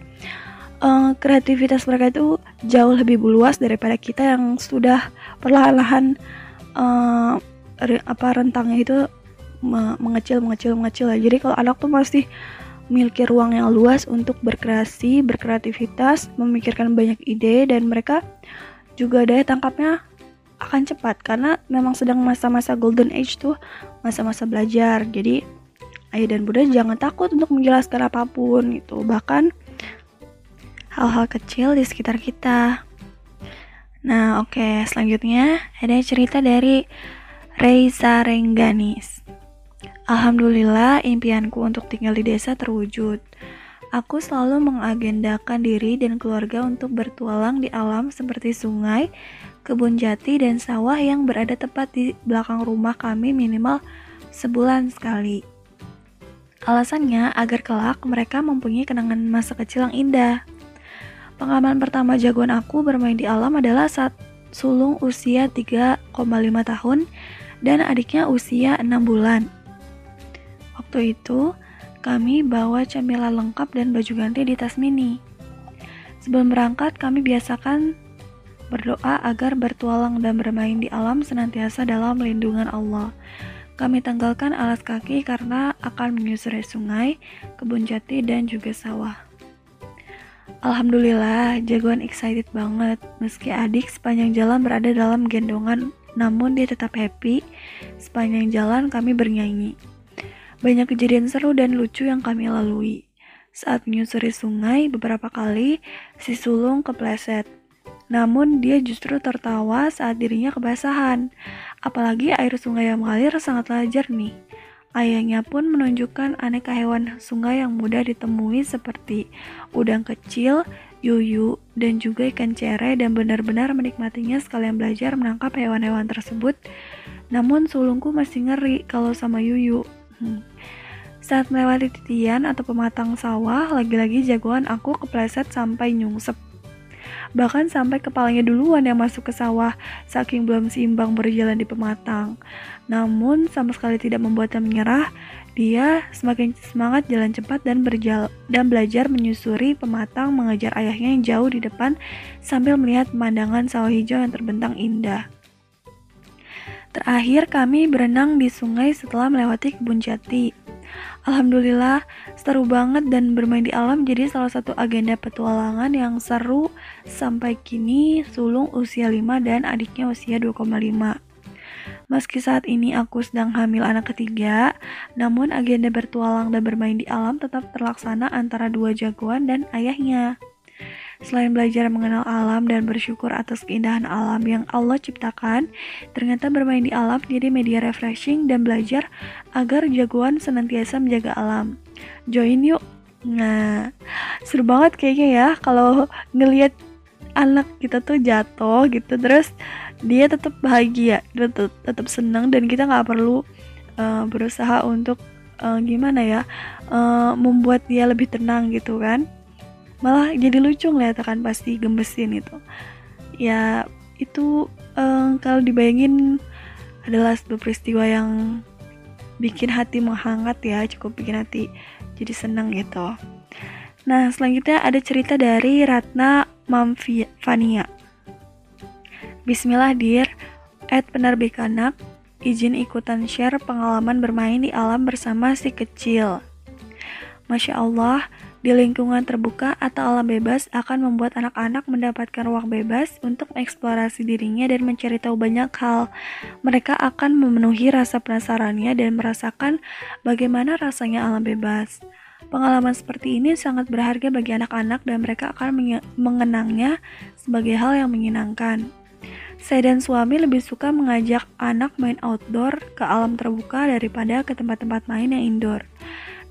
uh, kreativitas mereka itu jauh lebih luas daripada kita yang sudah perlahan-lahan uh, apa rentangnya itu mengecil mengecil mengecil ya. Jadi kalau anak tuh masih memiliki ruang yang luas untuk berkreasi, berkreativitas, memikirkan banyak ide dan mereka juga daya tangkapnya akan cepat karena memang sedang masa-masa golden age tuh masa-masa belajar. Jadi ayah dan bunda jangan takut untuk menjelaskan apa pun gitu. Bahkan hal-hal kecil di sekitar kita. Nah, oke, okay. selanjutnya ada cerita dari Reza Rengganis. Alhamdulillah, impianku untuk tinggal di desa terwujud. Aku selalu mengagendakan diri dan keluarga untuk bertualang di alam seperti sungai, kebun jati, dan sawah yang berada tepat di belakang rumah kami minimal sebulan sekali. Alasannya agar kelak mereka mempunyai kenangan masa kecil yang indah. Pengalaman pertama jagoan aku bermain di alam adalah saat sulung usia 3,5 tahun dan adiknya usia 6 bulan. Waktu itu, kami bawa cemilan lengkap dan baju ganti di tas mini. Sebelum berangkat, kami biasakan berdoa agar bertualang dan bermain di alam senantiasa dalam lindungan Allah. Kami tanggalkan alas kaki karena akan menyusuri sungai, kebun jati, dan juga sawah. Alhamdulillah, jagoan excited banget. Meski adik sepanjang jalan berada dalam gendongan, namun dia tetap happy. Sepanjang jalan kami bernyanyi. Banyak kejadian seru dan lucu yang kami lalui. Saat menyusuri sungai, beberapa kali si sulung kepleset. Namun dia justru tertawa saat dirinya kebasahan. Apalagi air sungai yang mengalir sangatlah jernih. Ayahnya pun menunjukkan aneka hewan sungai yang mudah ditemui seperti udang kecil, yuyu, dan juga ikan cere dan benar-benar menikmatinya sekalian belajar menangkap hewan-hewan tersebut. Namun sulungku masih ngeri kalau sama yuyu. Hmm. Saat melewati titian atau pematang sawah, lagi-lagi jagoan aku kepleset sampai nyungsep bahkan sampai kepalanya duluan yang masuk ke sawah, saking belum seimbang berjalan di pematang. Namun, sama sekali tidak membuatnya menyerah, dia semakin semangat jalan cepat dan dan belajar menyusuri pematang mengejar ayahnya yang jauh di depan sambil melihat pemandangan sawah hijau yang terbentang indah. Terakhir kami berenang di sungai setelah melewati kebun jati. Alhamdulillah, seru banget dan bermain di alam jadi salah satu agenda petualangan yang seru sampai kini sulung usia 5 dan adiknya usia 2,5. Meski saat ini aku sedang hamil anak ketiga, namun agenda bertualang dan bermain di alam tetap terlaksana antara dua jagoan dan ayahnya. Selain belajar mengenal alam dan bersyukur atas keindahan alam yang Allah ciptakan, ternyata bermain di alam jadi media refreshing dan belajar agar jagoan senantiasa menjaga alam. Join yuk! Nah, seru banget kayaknya ya kalau ngelihat anak kita tuh jatuh gitu terus dia tetap bahagia, tetap tetap senang dan kita nggak perlu uh, berusaha untuk uh, gimana ya uh, membuat dia lebih tenang gitu kan malah jadi lucu ngeliat kan pasti gembesin itu ya itu um, kalau dibayangin adalah sebuah peristiwa yang bikin hati menghangat ya cukup bikin hati jadi seneng gitu. Nah selanjutnya ada cerita dari Ratna Mamfania Bismillah dir at penerbit anak izin ikutan share pengalaman bermain di alam bersama si kecil. Masya Allah, di lingkungan terbuka atau alam bebas akan membuat anak-anak mendapatkan ruang bebas untuk mengeksplorasi dirinya dan mencari tahu banyak hal. Mereka akan memenuhi rasa penasarannya dan merasakan bagaimana rasanya alam bebas. Pengalaman seperti ini sangat berharga bagi anak-anak dan mereka akan mengenangnya sebagai hal yang menyenangkan. Saya dan suami lebih suka mengajak anak main outdoor ke alam terbuka daripada ke tempat-tempat main yang indoor.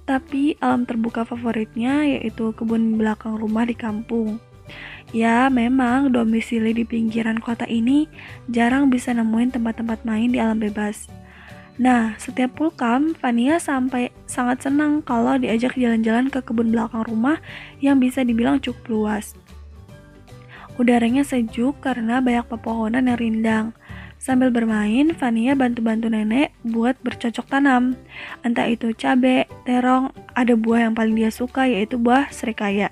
Tapi alam terbuka favoritnya yaitu kebun belakang rumah di kampung. Ya, memang domisili di pinggiran kota ini jarang bisa nemuin tempat-tempat main di alam bebas. Nah, setiap pulkam, Fania sampai sangat senang kalau diajak jalan-jalan ke kebun belakang rumah yang bisa dibilang cukup luas. Udaranya sejuk karena banyak pepohonan yang rindang. Sambil bermain, Fania bantu-bantu nenek buat bercocok tanam. Entah itu cabe, terong, ada buah yang paling dia suka yaitu buah serikaya.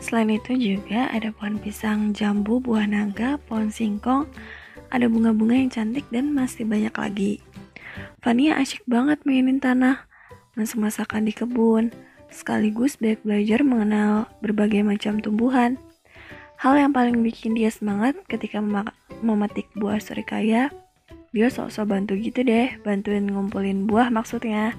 Selain itu juga ada pohon pisang jambu, buah naga, pohon singkong, ada bunga-bunga yang cantik dan masih banyak lagi. Fania asyik banget mainin tanah, masak-masakan di kebun, sekaligus banyak belajar mengenal berbagai macam tumbuhan. Hal yang paling bikin dia semangat ketika memetik buah serikaya, dia sok-sok bantu gitu deh, bantuin ngumpulin buah maksudnya.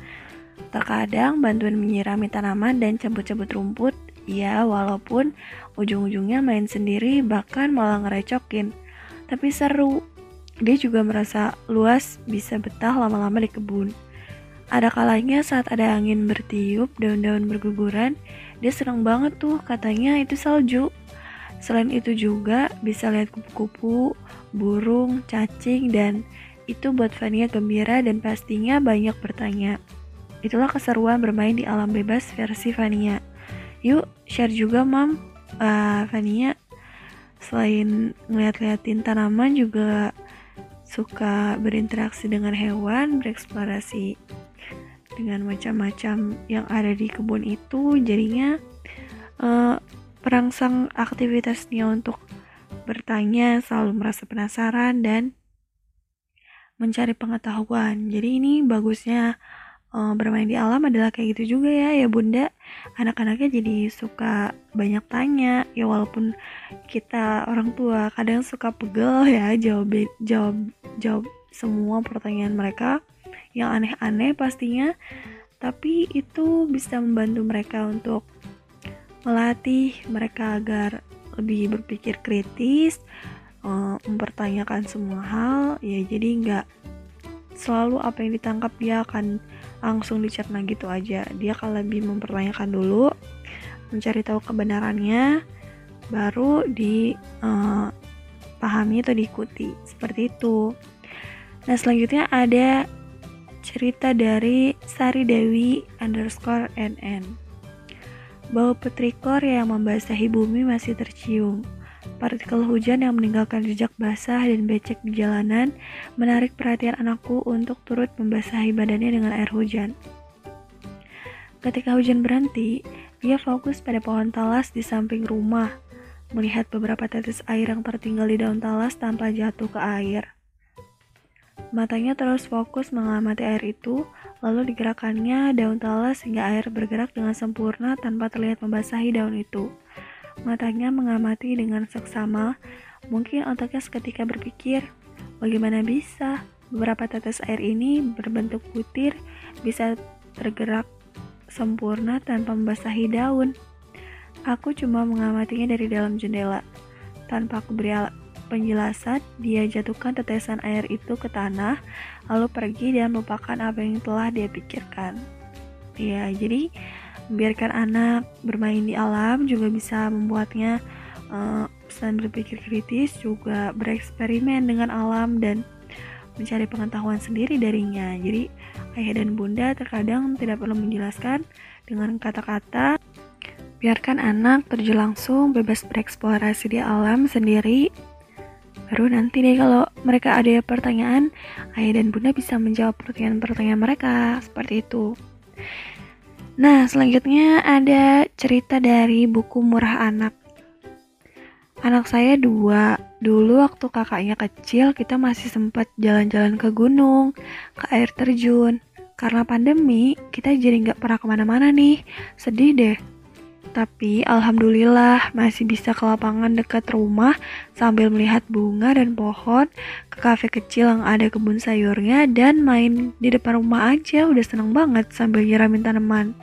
Terkadang bantuin menyirami tanaman dan cabut-cabut rumput, ya walaupun ujung-ujungnya main sendiri bahkan malah ngerecokin. Tapi seru, dia juga merasa luas bisa betah lama-lama di kebun. Ada kalanya saat ada angin bertiup, daun-daun berguguran, dia senang banget tuh katanya itu salju. Selain itu juga bisa lihat kupu-kupu, burung, cacing, dan itu buat Fania gembira dan pastinya banyak bertanya. Itulah keseruan bermain di alam bebas versi Fania. Yuk, share juga, Mam. Uh, Fania. selain ngeliat-liatin tanaman juga suka berinteraksi dengan hewan, bereksplorasi dengan macam-macam yang ada di kebun itu jadinya uh, perangsang aktivitasnya untuk bertanya selalu merasa penasaran dan mencari pengetahuan. Jadi ini bagusnya uh, bermain di alam adalah kayak gitu juga ya ya bunda. Anak-anaknya jadi suka banyak tanya ya walaupun kita orang tua kadang suka pegel ya jawab jawab jawab semua pertanyaan mereka. Yang aneh-aneh pastinya tapi itu bisa membantu mereka untuk melatih mereka agar lebih berpikir kritis uh, mempertanyakan semua hal ya jadi nggak selalu apa yang ditangkap dia akan langsung dicerna gitu aja. Dia akan lebih mempertanyakan dulu mencari tahu kebenarannya baru dipahami eh, atau diikuti. Seperti itu. Nah selanjutnya ada cerita dari Sari Dewi underscore NN bau petrikor yang membasahi bumi masih tercium Partikel hujan yang meninggalkan jejak basah dan becek di jalanan menarik perhatian anakku untuk turut membasahi badannya dengan air hujan. Ketika hujan berhenti, dia fokus pada pohon talas di samping rumah, melihat beberapa tetes air yang tertinggal di daun talas tanpa jatuh ke air. Matanya terus fokus mengamati air itu, lalu digerakkannya daun talas hingga air bergerak dengan sempurna tanpa terlihat membasahi daun itu. Matanya mengamati dengan seksama. Mungkin otaknya seketika berpikir, bagaimana bisa beberapa tetes air ini berbentuk butir bisa tergerak sempurna tanpa membasahi daun. Aku cuma mengamatinya dari dalam jendela. Tanpa aku beri penjelasan, dia jatuhkan tetesan air itu ke tanah, lalu pergi dan melupakan apa yang telah dia pikirkan. Ya, jadi membiarkan anak bermain di alam juga bisa membuatnya uh, selain berpikir kritis juga bereksperimen dengan alam dan mencari pengetahuan sendiri darinya. Jadi ayah dan bunda terkadang tidak perlu menjelaskan dengan kata-kata. Biarkan anak terjun langsung bebas bereksplorasi di alam sendiri. Baru nanti deh kalau mereka ada pertanyaan, ayah dan bunda bisa menjawab pertanyaan-pertanyaan mereka seperti itu. Nah, selanjutnya ada cerita dari buku Murah Anak. Anak saya dua. Dulu waktu kakaknya kecil, kita masih sempat jalan-jalan ke gunung, ke air terjun. Karena pandemi, kita jadi nggak pernah ke mana-mana nih. Sedih deh. Tapi alhamdulillah masih bisa ke lapangan dekat rumah sambil melihat bunga dan pohon, ke kafe kecil yang ada kebun sayurnya dan main di depan rumah aja udah seneng banget sambil nyiramin tanaman.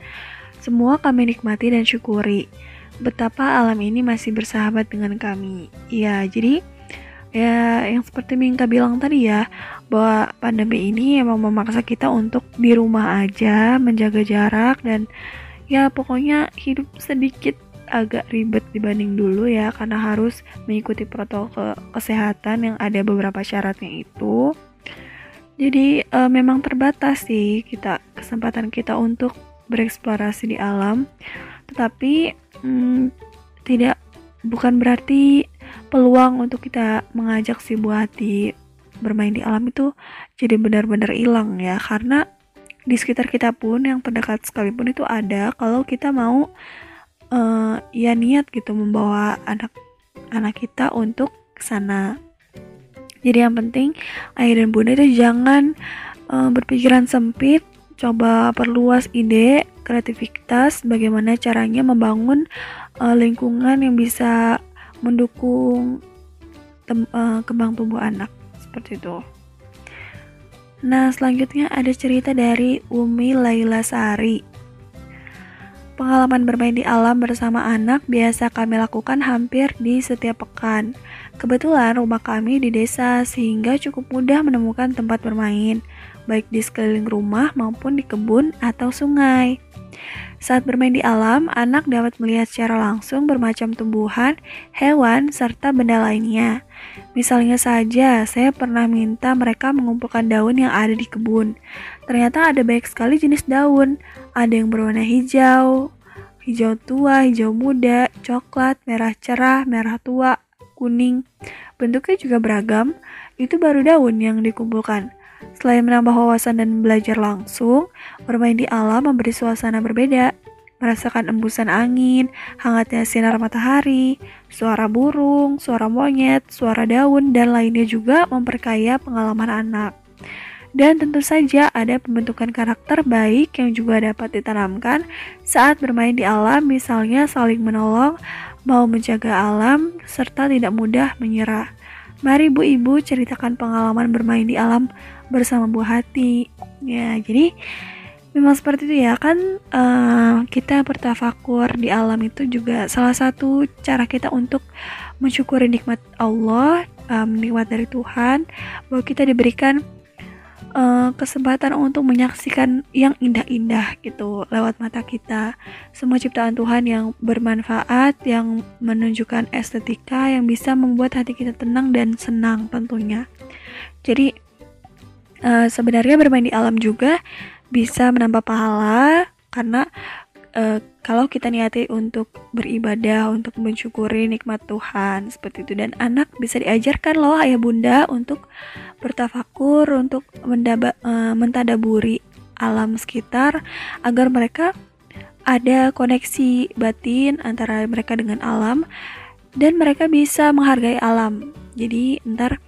Semua kami nikmati dan syukuri. Betapa alam ini masih bersahabat dengan kami. Ya, jadi ya yang seperti Mingka bilang tadi ya bahwa pandemi ini emang memaksa kita untuk di rumah aja menjaga jarak dan ya pokoknya hidup sedikit agak ribet dibanding dulu ya karena harus mengikuti protokol kesehatan yang ada beberapa syaratnya itu. Jadi e, memang terbatas sih kita kesempatan kita untuk bereksplorasi di alam, tetapi hmm, tidak bukan berarti peluang untuk kita mengajak si buah hati bermain di alam itu jadi benar-benar hilang ya karena di sekitar kita pun yang terdekat sekalipun itu ada kalau kita mau uh, ya niat gitu membawa anak anak kita untuk ke sana. Jadi yang penting ayah dan bunda itu jangan uh, berpikiran sempit, coba perluas ide, kreativitas, bagaimana caranya membangun uh, lingkungan yang bisa mendukung tem, uh, kembang tubuh anak seperti itu. Nah, selanjutnya ada cerita dari Umi Laila Sari. Pengalaman bermain di alam bersama anak biasa kami lakukan hampir di setiap pekan. Kebetulan rumah kami di desa sehingga cukup mudah menemukan tempat bermain, baik di sekeliling rumah maupun di kebun atau sungai. Saat bermain di alam, anak dapat melihat secara langsung bermacam tumbuhan, hewan, serta benda lainnya. Misalnya saja, saya pernah minta mereka mengumpulkan daun yang ada di kebun. Ternyata ada banyak sekali jenis daun. Ada yang berwarna hijau, hijau tua, hijau muda, coklat, merah cerah, merah tua, kuning. Bentuknya juga beragam, itu baru daun yang dikumpulkan. Selain menambah wawasan dan belajar langsung, bermain di alam memberi suasana berbeda. Merasakan embusan angin, hangatnya sinar matahari, suara burung, suara monyet, suara daun, dan lainnya juga memperkaya pengalaman anak. Dan tentu saja ada pembentukan karakter baik yang juga dapat ditanamkan saat bermain di alam, misalnya saling menolong, mau menjaga alam, serta tidak mudah menyerah. Mari Bu Ibu ceritakan pengalaman bermain di alam bersama buah hati. Ya, jadi memang seperti itu ya. Kan uh, kita bertafakur di alam itu juga salah satu cara kita untuk mensyukuri nikmat Allah um, nikmat dari Tuhan bahwa kita diberikan uh, kesempatan untuk menyaksikan yang indah-indah gitu lewat mata kita. Semua ciptaan Tuhan yang bermanfaat yang menunjukkan estetika yang bisa membuat hati kita tenang dan senang tentunya. Jadi uh, sebenarnya bermain di alam juga bisa menambah pahala karena uh, kalau kita niati untuk beribadah, untuk mensyukuri nikmat Tuhan seperti itu dan anak bisa diajarkan loh ayah bunda untuk bertafakur, untuk mendaba, uh, mentadaburi alam sekitar agar mereka ada koneksi batin antara mereka dengan alam dan mereka bisa menghargai alam. Jadi ntar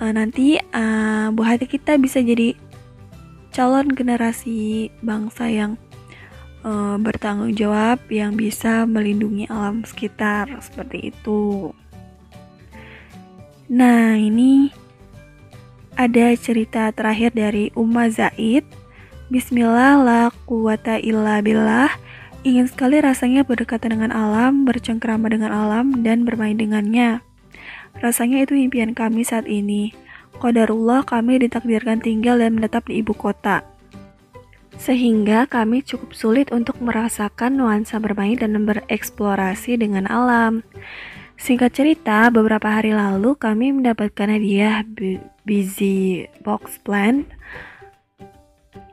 uh, nanti uh, buah hati kita bisa jadi calon generasi bangsa yang uh, bertanggung jawab yang bisa melindungi alam sekitar seperti itu. Nah, ini ada cerita terakhir dari Umma Zaid. Bismillah la quwata illa billah. Ingin sekali rasanya berdekatan dengan alam, bercengkrama dengan alam, dan bermain dengannya. Rasanya itu impian kami saat ini. Qadarullah kami ditakdirkan tinggal dan menetap di ibu kota. Sehingga kami cukup sulit untuk merasakan nuansa bermain dan bereksplorasi dengan alam. Singkat cerita, beberapa hari lalu kami mendapatkan hadiah Busy Box Plant.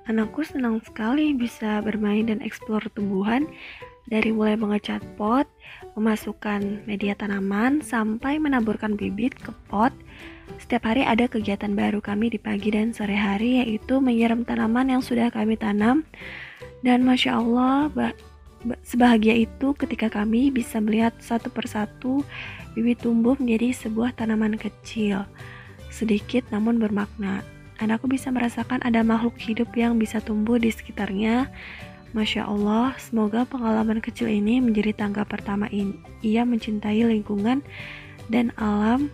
Anakku senang sekali bisa bermain dan eksplor tumbuhan dari mulai mengecat pot, memasukkan media tanaman, sampai menaburkan bibit ke pot setiap hari ada kegiatan baru kami di pagi dan sore hari yaitu menyiram tanaman yang sudah kami tanam. Dan masya Allah sebahagia itu ketika kami bisa melihat satu persatu bibit tumbuh menjadi sebuah tanaman kecil sedikit namun bermakna. Anakku bisa merasakan ada makhluk hidup yang bisa tumbuh di sekitarnya Masya Allah, semoga pengalaman kecil ini menjadi tangga pertama ini. Ia mencintai lingkungan dan alam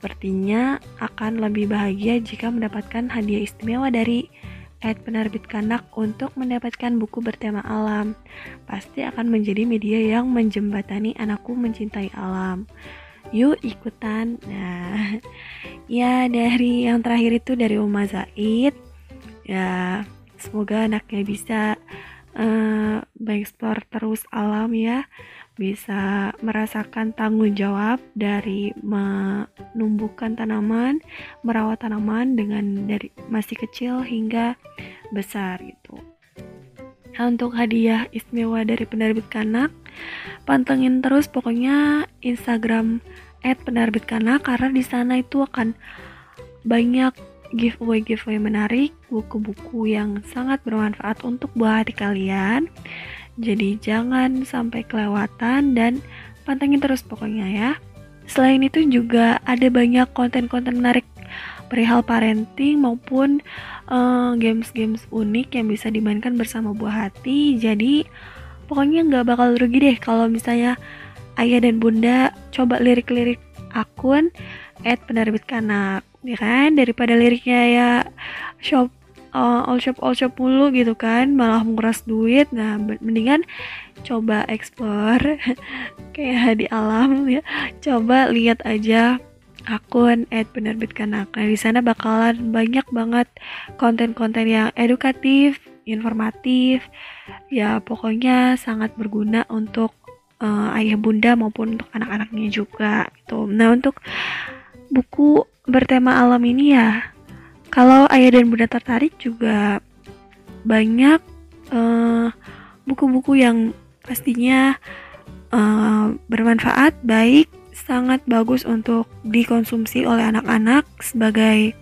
Sepertinya akan lebih bahagia jika mendapatkan hadiah istimewa dari Ed Penerbit Kanak untuk mendapatkan buku bertema alam. Pasti akan menjadi media yang menjembatani anakku mencintai alam. Yuk ikutan. Nah, ya dari yang terakhir itu dari Uma Zaid. Ya, semoga anaknya bisa uh, mengeksplor terus alam ya bisa merasakan tanggung jawab dari menumbuhkan tanaman, merawat tanaman dengan dari masih kecil hingga besar gitu. Nah, untuk hadiah istimewa dari penerbit kanak, pantengin terus pokoknya Instagram penerbit kanak karena di sana itu akan banyak giveaway giveaway menarik, buku-buku yang sangat bermanfaat untuk buah hati kalian. Jadi jangan sampai kelewatan dan pantengin terus pokoknya ya. Selain itu juga ada banyak konten-konten menarik perihal parenting maupun eh, games-games unik yang bisa dimainkan bersama buah hati. Jadi pokoknya nggak bakal rugi deh kalau misalnya ayah dan bunda coba lirik-lirik akun at penerbit kanak ya kan? Daripada liriknya ya shop uh, all shop all shop mulu gitu kan malah menguras duit. Nah mendingan coba explore kayak di alam ya. Coba lihat aja akun at penerbit kanak nah di sana bakalan banyak banget konten-konten yang edukatif informatif. Ya pokoknya sangat berguna untuk uh, ayah bunda maupun untuk anak-anaknya juga gitu. Nah untuk buku bertema alam ini ya. Kalau ayah dan bunda tertarik juga banyak eh, buku-buku uh, yang pastinya uh, bermanfaat, baik, sangat bagus untuk dikonsumsi oleh anak-anak sebagai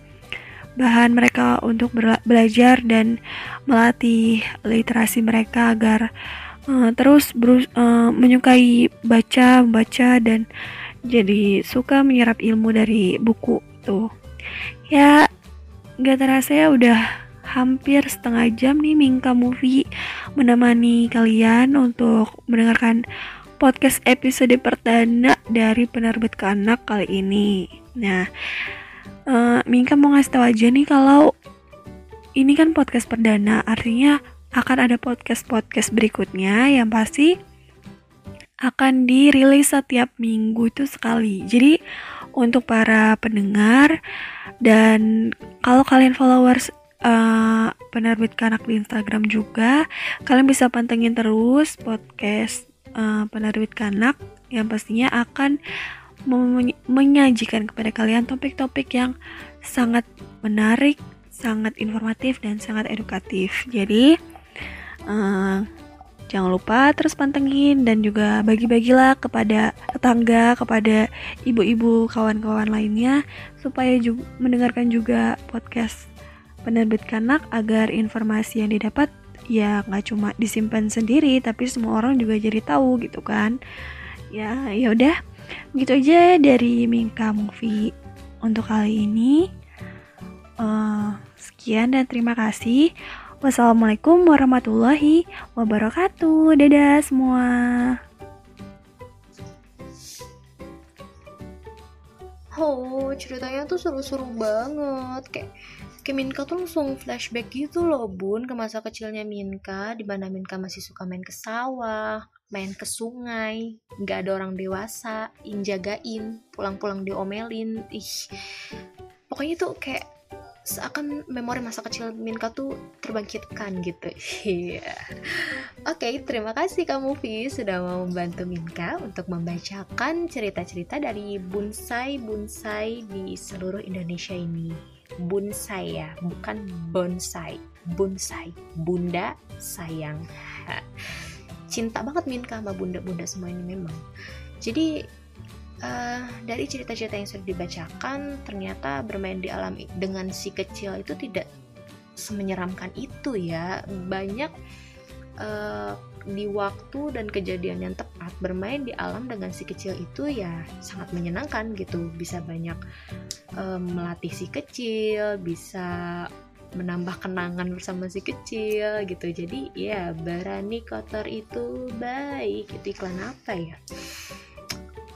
bahan mereka untuk belajar dan melatih literasi mereka agar uh, terus berus uh, menyukai baca, membaca dan jadi suka menyerap ilmu dari buku tuh. Ya, nggak terasa ya udah hampir setengah jam nih Mingka Movie menemani kalian untuk mendengarkan podcast episode perdana dari penerbit anak kali ini. Nah, uh, Mingka mau ngasih tahu aja nih kalau ini kan podcast perdana, artinya akan ada podcast-podcast berikutnya yang pasti akan dirilis setiap minggu itu sekali. Jadi untuk para pendengar dan kalau kalian followers uh, penerbit kanak di Instagram juga, kalian bisa pantengin terus podcast uh, penerbit kanak yang pastinya akan menyajikan kepada kalian topik-topik yang sangat menarik, sangat informatif dan sangat edukatif. Jadi uh, jangan lupa terus pantengin dan juga bagi-bagilah kepada tetangga, kepada ibu-ibu, kawan-kawan lainnya supaya juga mendengarkan juga podcast penerbit kanak agar informasi yang didapat ya nggak cuma disimpan sendiri tapi semua orang juga jadi tahu gitu kan ya ya udah Begitu aja dari Mingka Movie untuk kali ini. Uh, sekian dan terima kasih. Wassalamualaikum warahmatullahi wabarakatuh. Dadah semua. Oh, ceritanya tuh seru-seru banget. Kayak kayak Minka tuh langsung flashback gitu loh, Bun, ke masa kecilnya Minka, di mana Minka masih suka main ke sawah, main ke sungai, nggak ada orang dewasa yang jagain, pulang-pulang diomelin, ih, pokoknya tuh kayak seakan memori masa kecil Minka tuh terbangkitkan gitu. Iya. Oke, okay, terima kasih kamu Vi sudah mau membantu Minka untuk membacakan cerita-cerita dari bonsai-bonsai di seluruh Indonesia ini. Bonsai ya, bukan bonsai. Bonsai, bunda sayang cinta banget Minka sama bunda-bunda semua ini memang jadi uh, dari cerita-cerita yang sudah dibacakan ternyata bermain di alam dengan si kecil itu tidak semenyeramkan itu ya. Banyak uh, di waktu dan kejadian yang tepat bermain di alam dengan si kecil itu ya sangat menyenangkan gitu. Bisa banyak uh, melatih si kecil bisa menambah kenangan bersama si kecil gitu. Jadi ya berani kotor itu baik. Itu iklan apa ya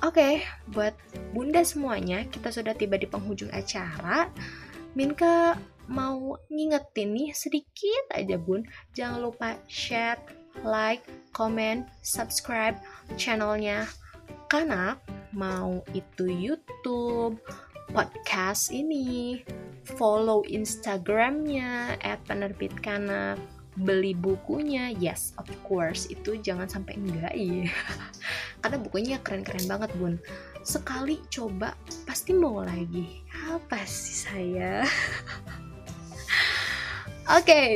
Oke, okay, buat bunda semuanya, kita sudah tiba di penghujung acara. Minka mau ngingetin nih sedikit aja bun, jangan lupa share, like, comment, subscribe channelnya. Kanak, mau itu YouTube, podcast ini, follow Instagramnya @penerbit kanak beli bukunya yes of course itu jangan sampai enggak ya karena bukunya keren-keren banget bun. Sekali coba pasti mau lagi. Apa sih saya? Oke okay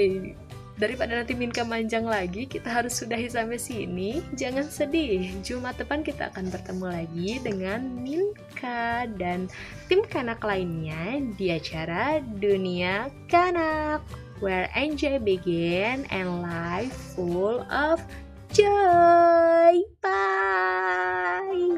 daripada nanti Minka manjang lagi, kita harus sudahi sampai sini. Jangan sedih, Jumat depan kita akan bertemu lagi dengan Minka dan tim kanak lainnya di acara Dunia Kanak, where enjoy begin and life full of joy. Bye.